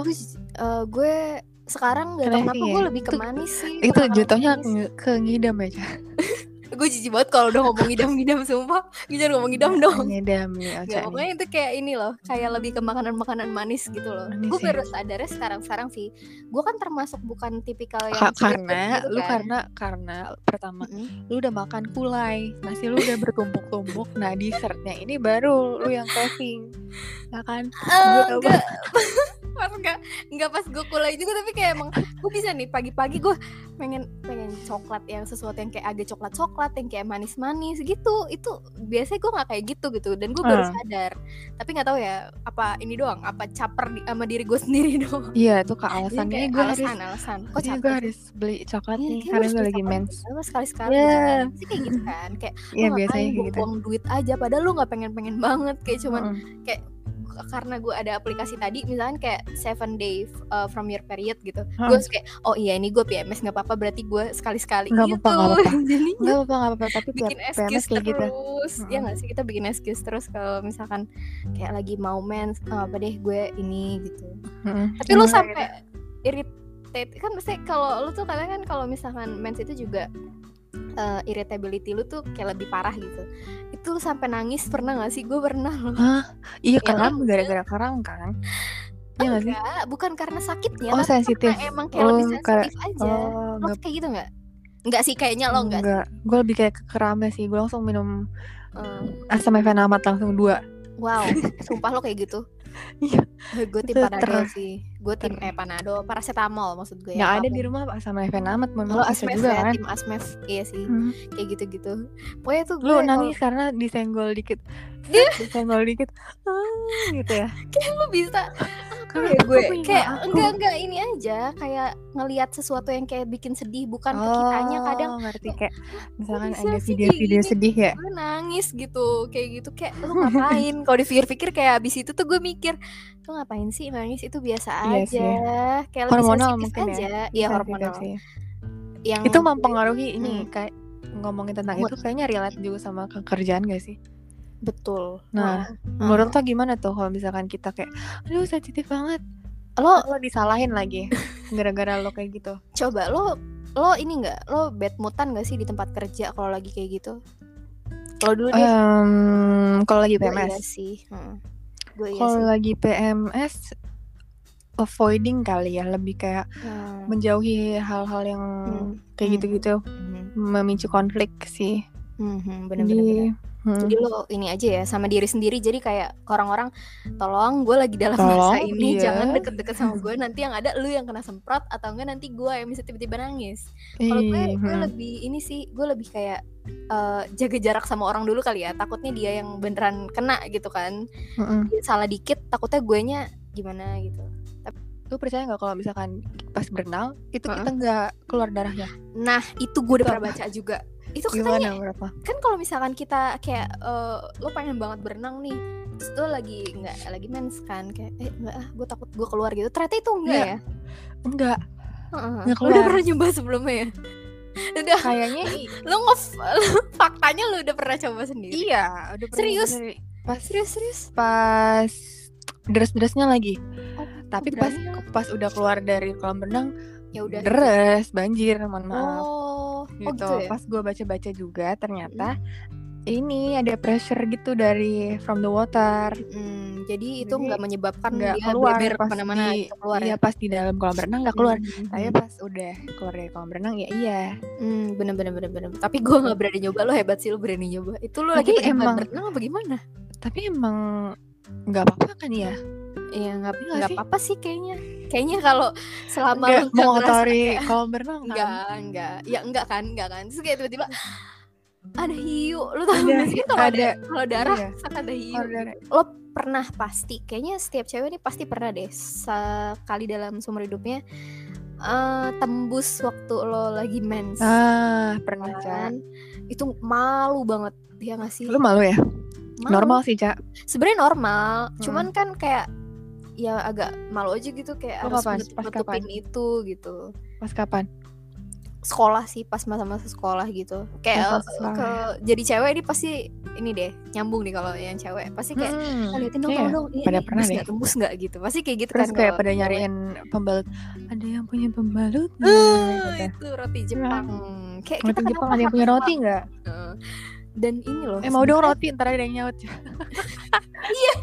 gue, uh, gue sekarang gak tau Kenapa ya? gue lebih ke manis sih itu makanan jatuhnya ke, ngidam ya gue jijik banget kalau udah ngomong idam-idam sumpah. Gue jangan ngomong idam dong. ngidam nih Ocha Gak, pokoknya itu kayak ini loh Kayak lebih ke makanan-makanan manis gitu loh. Gue ya? baru sadarnya sekarang-sekarang sih. Gue kan termasuk bukan tipikal yang Ka- karena gitu lu kan. karena karena pertama Mm-mm. lu udah makan kulai nasi lu udah bertumpuk-tumpuk nah dessertnya ini baru lu yang craving ya kan? Eh, Gua tau pas enggak enggak pas gue kulai juga tapi kayak emang gue bisa nih pagi-pagi gue pengen pengen coklat yang sesuatu yang kayak agak coklat coklat yang kayak manis-manis gitu. Itu biasanya gue nggak kayak gitu gitu dan gue baru Hmm. sadar. Tapi nggak tahu ya apa ini doang apa caper di, sama diri gue sendiri doang. Iya tuh kak alasannya. Kayak gue harus alasan alasan. Kok Iya, caper gue sih? harus beli coklat Iya, nih kayak karena gue lagi mens gitu, sekali-sekali. Iya. Pasti kayak gitu kan kayak lu biasanya kayak gitu. buang duit aja padahal lu nggak pengen-pengen banget kayak cuman kayak karena gue ada aplikasi tadi misalnya kayak seven day uh, from your period gitu Hmm. gue kayak oh iya ini gue PMS nggak apa-apa berarti gue sekali-sekali Nggak gitu apa-apa, nggak apa-apa. jadinya nggak apa-apa nggak apa-apa tapi bikin PMS kayak gitu terus ya Mm-mm. nggak sih kita bikin excuse terus kalau misalkan kayak lagi mau mens oh, apa deh gue ini gitu Mm-mm. tapi lu Iya, sampai irritate kan mesti kalau lu tuh kadang kan kalau misalkan mens itu juga uh, irritability lu tuh kayak lebih parah gitu. Itu lu sampai nangis pernah gak sih? Gue pernah loh. Hah? iya Ya, kram enggak. gara-gara kram kan? Iya nggak sih? Enggak bukan karena sakitnya oh sensitif karena emang kayak oh lebih sensitif aja. oh lo kayak gitu nggak? Nggak sih kayaknya lo nggak sih? enggak gue lebih kayak ke keramnya sih. Gue langsung minum Hmm. asam efenamat langsung dua. Wow sumpah lo kayak gitu Iya. gue tim panadol sih. Gue tim eh panadol paracetamol maksud gue nggak ya ada di rumah asam efenamat mau lo asmef juga ya kan? tim asmef iya sih. Hmm. kayak gitu gitu pokoknya tuh gue lu kalau- nangis karena disenggol dikit. Disenggol dikit. Ah, gitu ya. Kayak lu bisa Karena ya gue kayak aku. enggak enggak ini aja. Kayak ngelihat sesuatu yang kayak bikin sedih bukan ke kitanya. Kadang Oh, ngerti. kayak misalkan ada kayak video-video sedih ya? Gue nangis gitu. Kayak gitu. Kayak lu ngapain? Kalau dipikir-pikir kayak abis itu tuh gue mikir lu ngapain sih nangis? Itu biasa Iya aja. sih. kayak lebih Hormonal mungkin ya. aja. Iya Sensitif hormonal. sih. yang itu mempengaruhi ini Hmm. kayak ngomongin tentang itu kayaknya relate juga sama kerjaan gak sih betul. Nah, Heeh. menurut lo gimana tuh kalau misalkan kita kayak aduh sensitif banget. Lo lo disalahin lagi gara-gara lo kayak gitu? Coba lo lo ini nggak? Lo bad moodan gak sih di tempat kerja kalau lagi kayak gitu? Kalau dulu deh. Em, kalau lagi PMS iya sih. Gue iya kalau lagi PMS avoiding kali ya lebih kayak Hmm. menjauhi hal-hal yang Hmm. kayak Hmm. gitu-gitu. Mhm. memicu konflik sih. Jadi bener-bener hmm, jadi lo ini aja ya sama diri sendiri. Jadi kayak orang-orang tolong gue lagi dalam Tolong, masa ini iya. jangan deket-deket sama gue nanti yang ada lu yang kena semprot atau enggak nanti gue yang bisa tiba-tiba nangis. Kalau gue gue hmm. lebih ini sih gue lebih kayak eh, jaga jarak sama orang dulu kali ya. Takutnya dia yang beneran kena gitu kan. Mm-mm. Dia salah dikit takutnya gue nya gimana gitu. Lu percaya nggak kalau misalkan pas berenang itu Heeh. kita nggak keluar darahnya? Nah itu gue udah pernah baca juga itu katanya gimana berapa? kan kalau misalkan kita kayak eh, lo pengen banget berenang nih terus lo lagi nggak lagi mens kan kayak eh enggak ah gue takut gue keluar gitu. Ternyata itu enggak ya? Enggak. Nggak Lo udah pernah nyoba sebelumnya ya? Udah. Kayaknya lo nge faktanya lo udah pernah coba sendiri? Iya udah pernah Serius? sendiri. pas serius serius. Pas deres-deresnya lagi. Oh, tapi pas berani. pas udah keluar dari kolam renang ya udah. deres banjir mohon maaf. Oh gitu, oh gitu. ya? Pas gue baca-baca juga ternyata ini ada pressure gitu dari from the water. Hmm, jadi itu nggak menyebabkan nggak dia keluar beber pas ke mana-mana di gitu keluar iya ya pas di dalam kolam renang nggak keluar. Hmm, tapi hmm, pas udah keluar dari kolam renang ya iya. Hmm, bener bener bener bener. Tapi gue nggak berani nyoba lo hebat sih lo berani nyoba. Itu lo lagi emang- berenang apa gimana? Tapi emang nggak apa-apa kan ya Iya nggak Iya nggak nggak apa-apa sih kayaknya. Kayaknya kalau selama nggak nggak mengotori kayak kolam renang kan enggak enggak ya enggak kan enggak kan terus kayak tiba-tiba ada hiu lu tau Ada, gak sih kalau ada, ada. kalau darah Iya. saat ada hiu Kalau lo pernah pasti kayaknya setiap cewek ini pasti pernah deh sekali dalam seumur hidupnya eh, tembus waktu lo lagi mens ah pernah kan Ca. itu malu banget ya nggak sih lu malu ya Malu. normal sih cak sebenarnya normal Hmm. cuman kan kayak ya agak malu aja gitu kayak Lu harus kapan? menutup Pas nutupin kapan? itu gitu pas kapan sekolah sih pas masa-masa sekolah gitu kayak eh, sekolah. ke jadi cewek ini pasti ini deh nyambung nih kalau yang cewek pasti kayak Mm-mm. "Ah, liatin dong tolong dong ini, pada pernah deh. tembus nggak gitu pasti kayak gitu Terus kan kayak pada nyariin pembalut. Ada yang punya pembalut Eh, nggak? itu roti Jepang kayak Roti kita Jepang ada yang punya roti nggak? Heeh. Dan ini loh Eh mau dong roti ntar ada yang nyaut. Iya.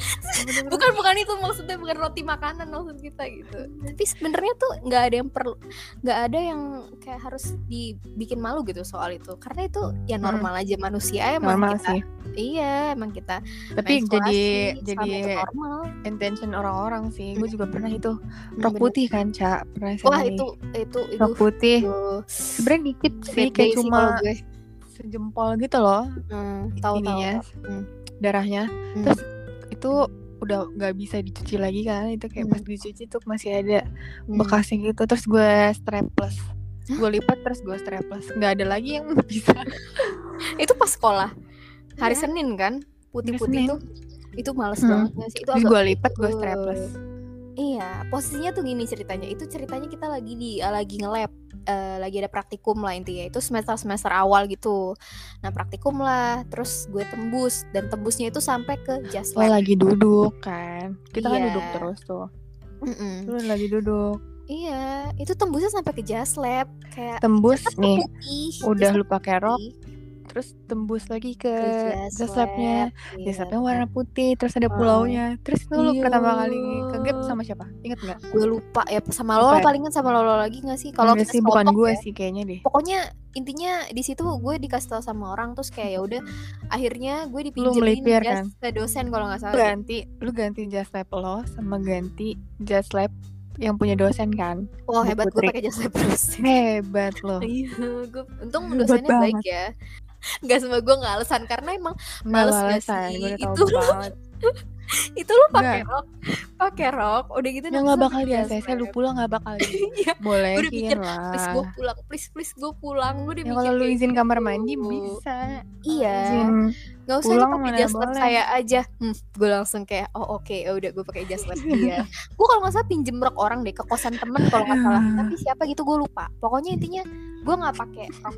bukan bukan itu maksudnya bukan roti makanan maksud kita gitu tapi sebenarnya tuh nggak ada yang perlu nggak ada yang kayak harus dibikin malu gitu soal itu karena itu ya normal aja manusia emang Normal kita sih. iya emang kita Tapi jadi jadi normal intention orang-orang sih. Gue juga pernah itu Hmm, rok bener. putih kan, Cak. Pernah wah itu itu itu rok putih. Sebenarnya dikit sih, kayak cuma gue sejempol gitu loh hmm, tahu tahu Hmm. darahnya. Hmm. Terus itu udah nggak bisa dicuci lagi kan itu kayak Hmm. pas dicuci tuh masih ada Hmm. bekasnya gitu terus gue strapless gue lipat terus gue strapless nggak ada lagi yang bisa itu pas sekolah hari Iya. Senin kan putih-putih tuh itu males Hmm. banget gak sih itu gue lipat gue strapless Iya, posisinya tuh gini ceritanya. Itu ceritanya kita lagi di lagi nge-lab, eh, lagi ada praktikum lah intinya. Itu semester semester awal gitu. Nah praktikum lah, terus gue tembus dan tembusnya itu sampai ke just lo lab. lagi duduk kan kita kan Iya. duduk terus tuh Mm-mm. lu lagi duduk Iya, itu tembusnya sampai ke just lab kayak tembus nih udah lu pakai rok terus tembus lagi ke ke just labnya Iya. labnya warna putih terus ada Oh. pulaunya terus itu lu Iya. pertama kali ke gap sama siapa inget nggak Gue lupa ya sama Lola ya? palingan sama Lola lagi gak sih? Kalau sih bukan gue ya. sih kayaknya deh pokoknya intinya di situ gue dikasih tahu sama orang terus kayak ya udah akhirnya gue dipinjemin melipir, jas kan? ke dosen kalau nggak lu salah ganti lu ganti just lab lo sama ganti just lab yang punya dosen kan wah Bu hebat gue pakai jas lab terus hebat lo iya gue untung Hebat dosennya baik ya nggak semua gue nggak alasan. Karena emang Males gak sih? gue Itu lu- itu lu pakai rok pakai rok udah gitu ya nggak bakal di ACC lu pulang nggak bakal di Iya, bolehin mikir, please gue pulang please please gue pulang. Gue udah ya kalau lu izin kamar gitu. mandi bisa. Iya. Nggak usah dia pakai jas lab boleh. saya aja. Hmm, gue langsung kayak oh oke ya udah gue pakai jas lab dia. Gue kalau nggak salah pinjem rok orang deh ke kosan temen kalau nggak salah. Tapi siapa gitu gue lupa. Pokoknya intinya gue nggak pakai rok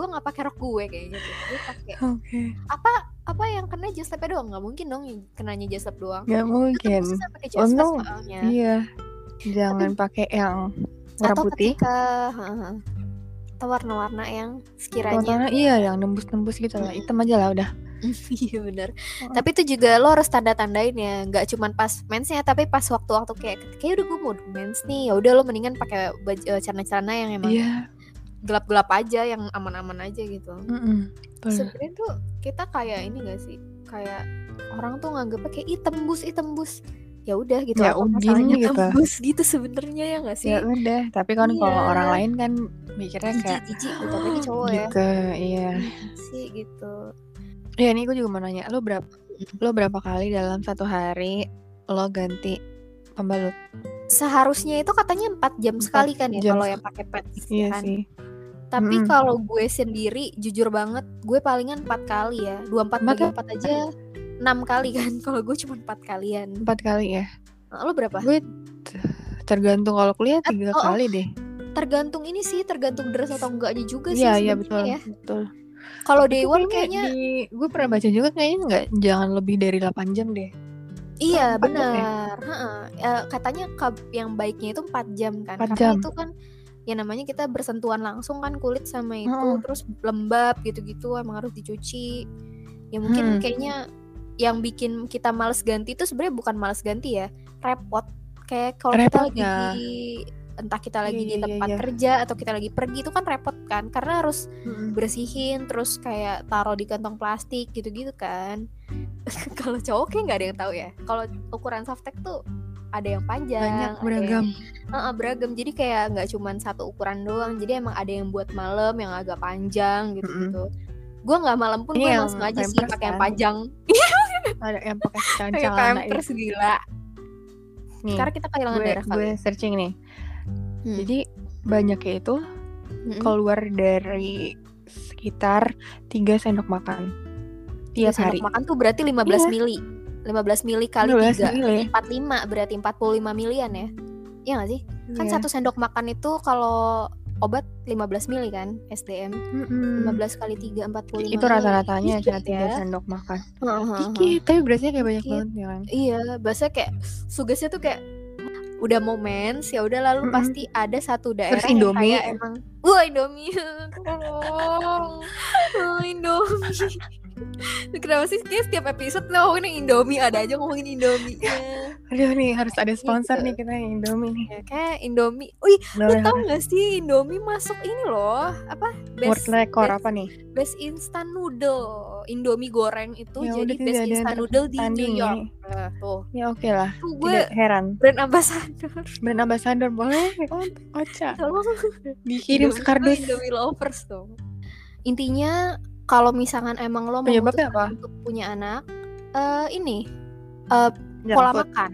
gue nggak pakai rok gue kayaknya tuh gue pakai oke. apa apa yang kena labnya doang? Nggak mungkin dong kenanya jas lab doang. Nggak mungkin. Untung, iya. Jangan pakai yang warna atau putih. ketika heeh, atau warna-warna yang sekiranya warna iya yang nembus-nembus gitu lah. Hitam aja lah udah. Iya bener. Oh. tapi itu juga lo harus tanda tandain ya. Nggak cuman pas mensnya tapi pas waktu-waktu kayak kayak udah gue mau mens nih. Ya udah lo mendingan pakai eh, celana-celana yang emang iya gelap-gelap aja yang aman-aman aja gitu. Bener. sebenarnya tuh kita kayak ini gak sih? Kayak orang tuh nganggepnya kayak ih tembus ih tembus. Ya udah gitu Ya udah gitu. tembus gitu sebenarnya ya gak sih? Ya udah tapi kan kalau Iya. orang lain kan mikirnya kayak jijik gitu apalagi cowok ya. gitu iya. Sih gitu. Ya ini gue juga mau nanya lo berapa lo berapa kali dalam satu hari lo ganti pembalut? Seharusnya itu katanya 4 jam Empat sekali kan ya kalau yang pakai pads iya kan? sih tapi Mm-mm. kalau gue sendiri jujur banget gue palingan empat kali ya dua empat Empat bagi ya? empat aja enam kali kan kalau gue cuma empat kalian empat kali ya Nah, lo berapa gue tergantung kalau kuliah tiga oh, oh. kali deh tergantung ini sih tergantung deras atau enggaknya juga sih iya iya betul ya betul kalau day one kayaknya di gue pernah baca juga kayaknya nggak jangan lebih dari 8 jam deh iya ya? benar Heeh. Eh, katanya yang baiknya itu 4 jam kan Empat karena jam. itu kan ya namanya kita bersentuhan langsung kan kulit sama itu Heeh. terus lembab gitu-gitu emang harus dicuci ya mungkin Hmm. kayaknya yang bikin kita males ganti itu sebenarnya bukan males ganti ya repot kayak kalau kita lagi di entah kita lagi Iya, di iya, tempat iya. kerja atau kita lagi pergi itu kan repot kan karena harus bersihin terus kayak taruh di kantong plastik gitu-gitu kan kalau cowok kayak nggak ada yang tahu ya kalau ukuran softtek tuh ada yang panjang banyak beragam yang- Heeh, beragam. Jadi kayak nggak cuman satu ukuran doang. Jadi emang ada yang buat malam yang agak panjang gitu gitu gue nggak malam pun gue langsung aja sih pakai yang kan? panjang. Ada yang pakai celana celana pampers gila. Nih sekarang kita kehilangan gue darah kali gue searching nih. Hmm. jadi banyaknya itu keluar dari sekitar 3 sendok makan tiap Sendok hari. makan tuh berarti 15 Iya. mili 15 mili kali 12 3 mili. 45 berarti 45 milian ya Iya gak sih? Kan Iya. satu sendok makan itu kalau obat 15 mili kan SDM Mm-mm. 15 kali 3 45 Itu rata-ratanya ya. sendok makan. Heeh, Dikit, tapi berasnya kayak banyak banget ya kan. Iya, bahasa kayak sugesnya tuh kayak udah mau mens ya udah lalu Mm-mm. pasti ada satu daerah Terus yang Indomie. kayak emang wah Indomie tolong oh, Indomie Kenapa sih kayak setiap episode kita ngomongin Indomie ada aja ngomongin Indomie ya, Aduh nih harus ada sponsor Gitu. nih kita yang Indomie nih. ya kayak Indomie. Wih, lu Boleh tau gak sih Indomie masuk ini loh apa World best record best, apa nih? best instant noodle Indomie goreng itu Ya jadi best instant noodle di New York. ini. Nah, tuh, Ya oke lah, tuh gue tidak heran. brand ambassador. Brand ambassador boleh? Oh, Ocha. Tolong Dikirim sekardus. Indomie lovers tuh. Intinya kalau misalkan emang lo memutuskan apa? untuk punya anak, eh ini eh, Junk pola food. makan,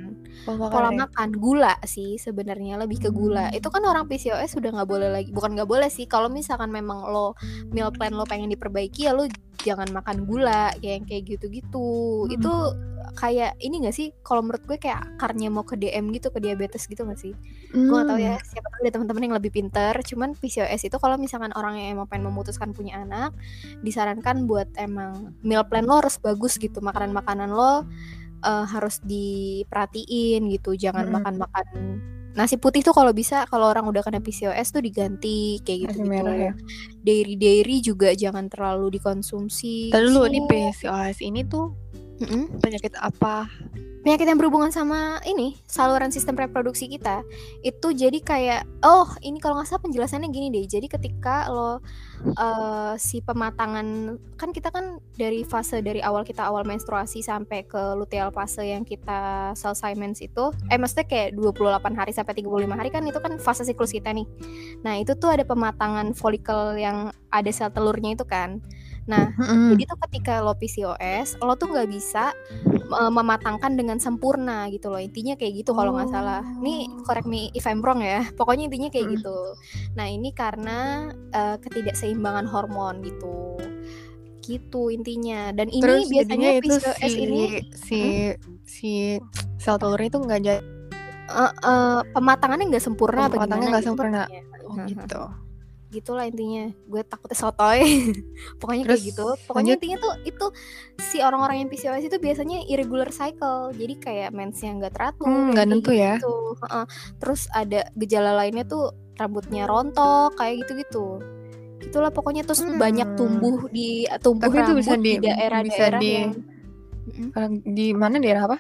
Pola pola makan ya. makan, gula sih sebenarnya lebih ke gula. Hmm. Itu kan orang PCOS sudah nggak boleh lagi, bukan nggak boleh sih. Kalau misalkan memang lo meal plan lo pengen diperbaiki ya lo jangan makan gula kayak yang kayak gitu-gitu. Hmm. Itu kayak ini gak sih? Kalau menurut gue kayak akarnya mau ke DM gitu, ke diabetes gitu gak sih? gue gak tahu ya Hmm. siapa tahu ada teman-teman yang lebih pinter cuman PCOS itu kalau misalkan orang yang emang pengen memutuskan punya anak disarankan buat emang meal plan lo harus bagus gitu makanan-makanan lo eh, harus diperhatiin gitu jangan Mm-mm. makan-makan nasi putih tuh kalau bisa kalau orang udah kena PCOS tuh diganti kayak gitu Nasi merah ya. dairy dairy juga jangan terlalu dikonsumsi dulu nih. PCOS ini tuh Mm-mm. penyakit apa? penyakit yang berhubungan sama ini saluran sistem reproduksi kita itu jadi kayak oh ini kalau nggak salah penjelasannya gini deh jadi ketika lo eh, si pematangan kan kita kan dari fase dari awal kita awal menstruasi sampai ke luteal fase yang kita selesai mens itu eh maksudnya kayak 28 hari sampai 35 hari kan itu kan fase siklus kita nih nah itu tuh ada pematangan folikel yang ada sel telurnya itu kan nah Mm-mm. jadi tuh ketika lo PCOS, lo tuh nggak bisa uh, mematangkan dengan sempurna gitu loh. Intinya kayak gitu kalau nggak salah. Nih correct me if I'm wrong ya. Pokoknya intinya kayak Mm-mm. gitu. Nah ini karena uh, ketidakseimbangan hormon gitu. Gitu intinya. Dan ini Terus biasanya PCOS si ini si si sel telurnya itu nggak jadi uh, uh, pematangannya nggak sempurna Pematangannya nggak gitu sempurna. oh, gitu. Gitulah intinya gue takutnya sotoy pokoknya kayak Terus, gitu pokoknya lanjut. intinya tuh itu si orang-orang yang PCOS itu biasanya irregular cycle jadi kayak mensnya nggak teratur Hmm, nggak kayak nentu ya. gitu. Terus ada gejala lainnya tuh rambutnya rontok kayak gitu-gitu itulah pokoknya terus Hmm. banyak tumbuh di tumbuh Tapi itu bisa di, daerah-daerah di- yang di mana daerah apa?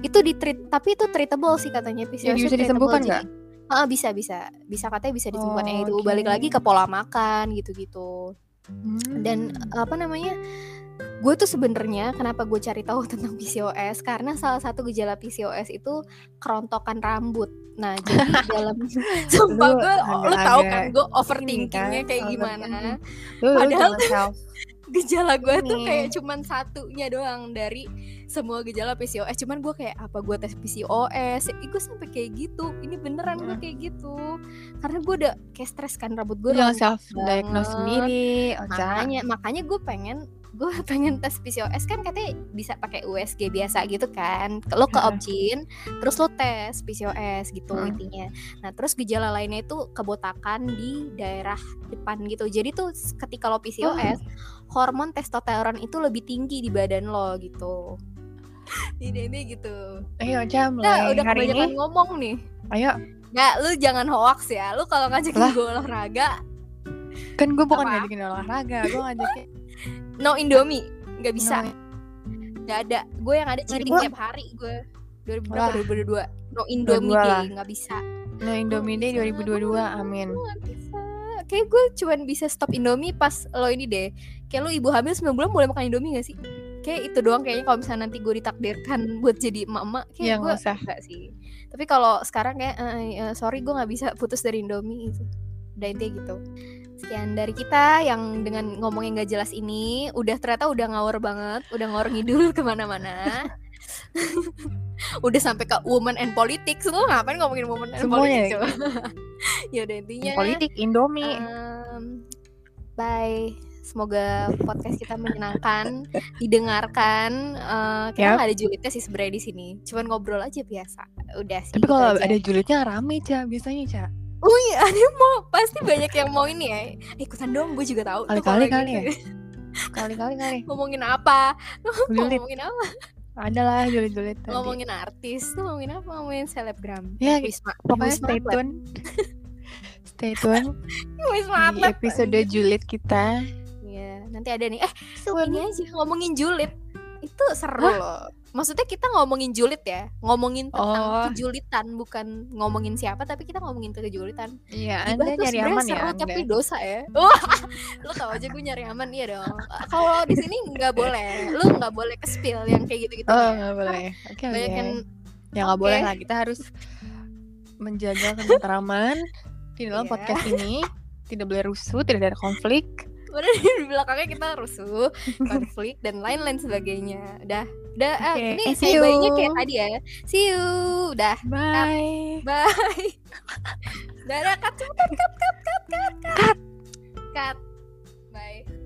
itu di treat tapi itu treatable sih katanya PCOS Jadi bisa disembuhkan nggak? Ah, bisa bisa. Bisa katanya bisa disembuhkan. Ya itu Oh, balik lagi ke pola makan gitu-gitu. Dan apa namanya gue tuh sebenarnya kenapa gue cari tahu tentang PCOS karena salah satu gejala PCOS itu kerontokan rambut. Nah jadi dalam sumpah gue lu tahu kan gue ini overthinkingnya kan, kayak gimana? Lu, lu Padahal self gejala gue tuh kayak cuman satunya doang dari semua gejala PCOS cuman gue kayak apa gue tes PCOS Ih, gue sampai kayak gitu. Ini beneran gue kayak gitu. Karena gue udah kayak stres kan rambut gue jangan rontok self diagnose sendiri, Ocha. makanya makanya gue pengen gue pengen tes PCOS kan katanya bisa pakai USG biasa gitu kan. Lo ke. Opjin terus lo tes PCOS gitu Heeh. intinya. Nah terus gejala lainnya itu kebotakan di daerah depan gitu. Jadi tuh ketika lo PCOS hormon testosteron itu lebih tinggi di badan lo gitu. Ini ini gitu. Ayo Ocha, nah udah hari kebanyakan ini. ngomong nih. Ayo, Nggak, lu jangan hoax ya. Lu kalau ngajakin gue olahraga kan gue bukan Apa? ngajakin olahraga, gue ngajakin no Indomie. Nggak bisa. No, nggak ada. Gue yang ada cheating tiap hari gue. 2000 Wah. berapa 2022 no Indomie day nggak bisa. No Indomie Day 2022, amin. Kayak gue cuman bisa stop Indomie pas lo ini deh. Kayak lo ibu hamil 9 bulan boleh makan Indomie gak sih? Kayak itu doang kayaknya kalau misalnya nanti gue ditakdirkan buat jadi emak-emak kayak Ya, gue usah. enggak sih. Tapi kalau sekarang kayak eh, eh, sorry gue nggak bisa putus dari Indomie gitu udah intinya gitu sekian dari kita yang dengan ngomong yang gak jelas ini udah ternyata udah ngawur banget udah ngawur ngidul ke mana-mana udah sampai ke woman and politics lu ngapain ngomongin woman and Semuanya politics coba ya udah intinya Politik Indomie. Em, bye. Semoga podcast kita menyenangkan, didengarkan. Eh, kita nggak ada julidnya sih sebenarnya di sini. Cuman ngobrol aja biasa. Udah sih. Tapi kalau ada julidnya rame, Ca, biasanya, Ca. Oh iya, ada yang mau pasti banyak yang mau ini ya. Eh, ikutan dong, gue juga tahu. tuh Kali-kali kali ya. Kali-kali kali. Ngomongin apa? Julid. Ngomongin apa? Ada lah julid-julid tadi. Ngomongin artis tuh ngomongin apa? Ngomongin selebgram. Ya, Wisma. Pokoknya Wisma stay tune. stay tune Wisma di episode julid kita. Iya, nanti ada nih. Eh, ini aja ngomongin julid. Itu seru Hah? loh. Maksudnya kita ngomongin julid ya, ngomongin tentang Oh. kejulitan, bukan ngomongin siapa, tapi kita ngomongin kejulitan. Iya, Anda tuh nyari aman ya. seru Anda. tapi dosa ya. Wah, lu tau aja gue nyari aman iya dong. Kalau di sini nggak boleh, lu nggak boleh ke spill yang kayak gitu-gitu. Oh, ya. nggak boleh. Oke, oke. Banyak yang Ya nggak Oke. boleh lah. Kita harus menjaga ketentraman di dalam Iya. podcast ini. Tidak boleh rusuh, tidak ada konflik. Udah di belakangnya kita rusuh, konflik dan lain-lain sebagainya. Udah, udah. ah, Oke, ini eh, saya bayinya kayak tadi ya. See you. Udah. Bye. Bye. Dadah, cut, cut, cut, cut, cut, cut, cut, cut. Cut. Bye.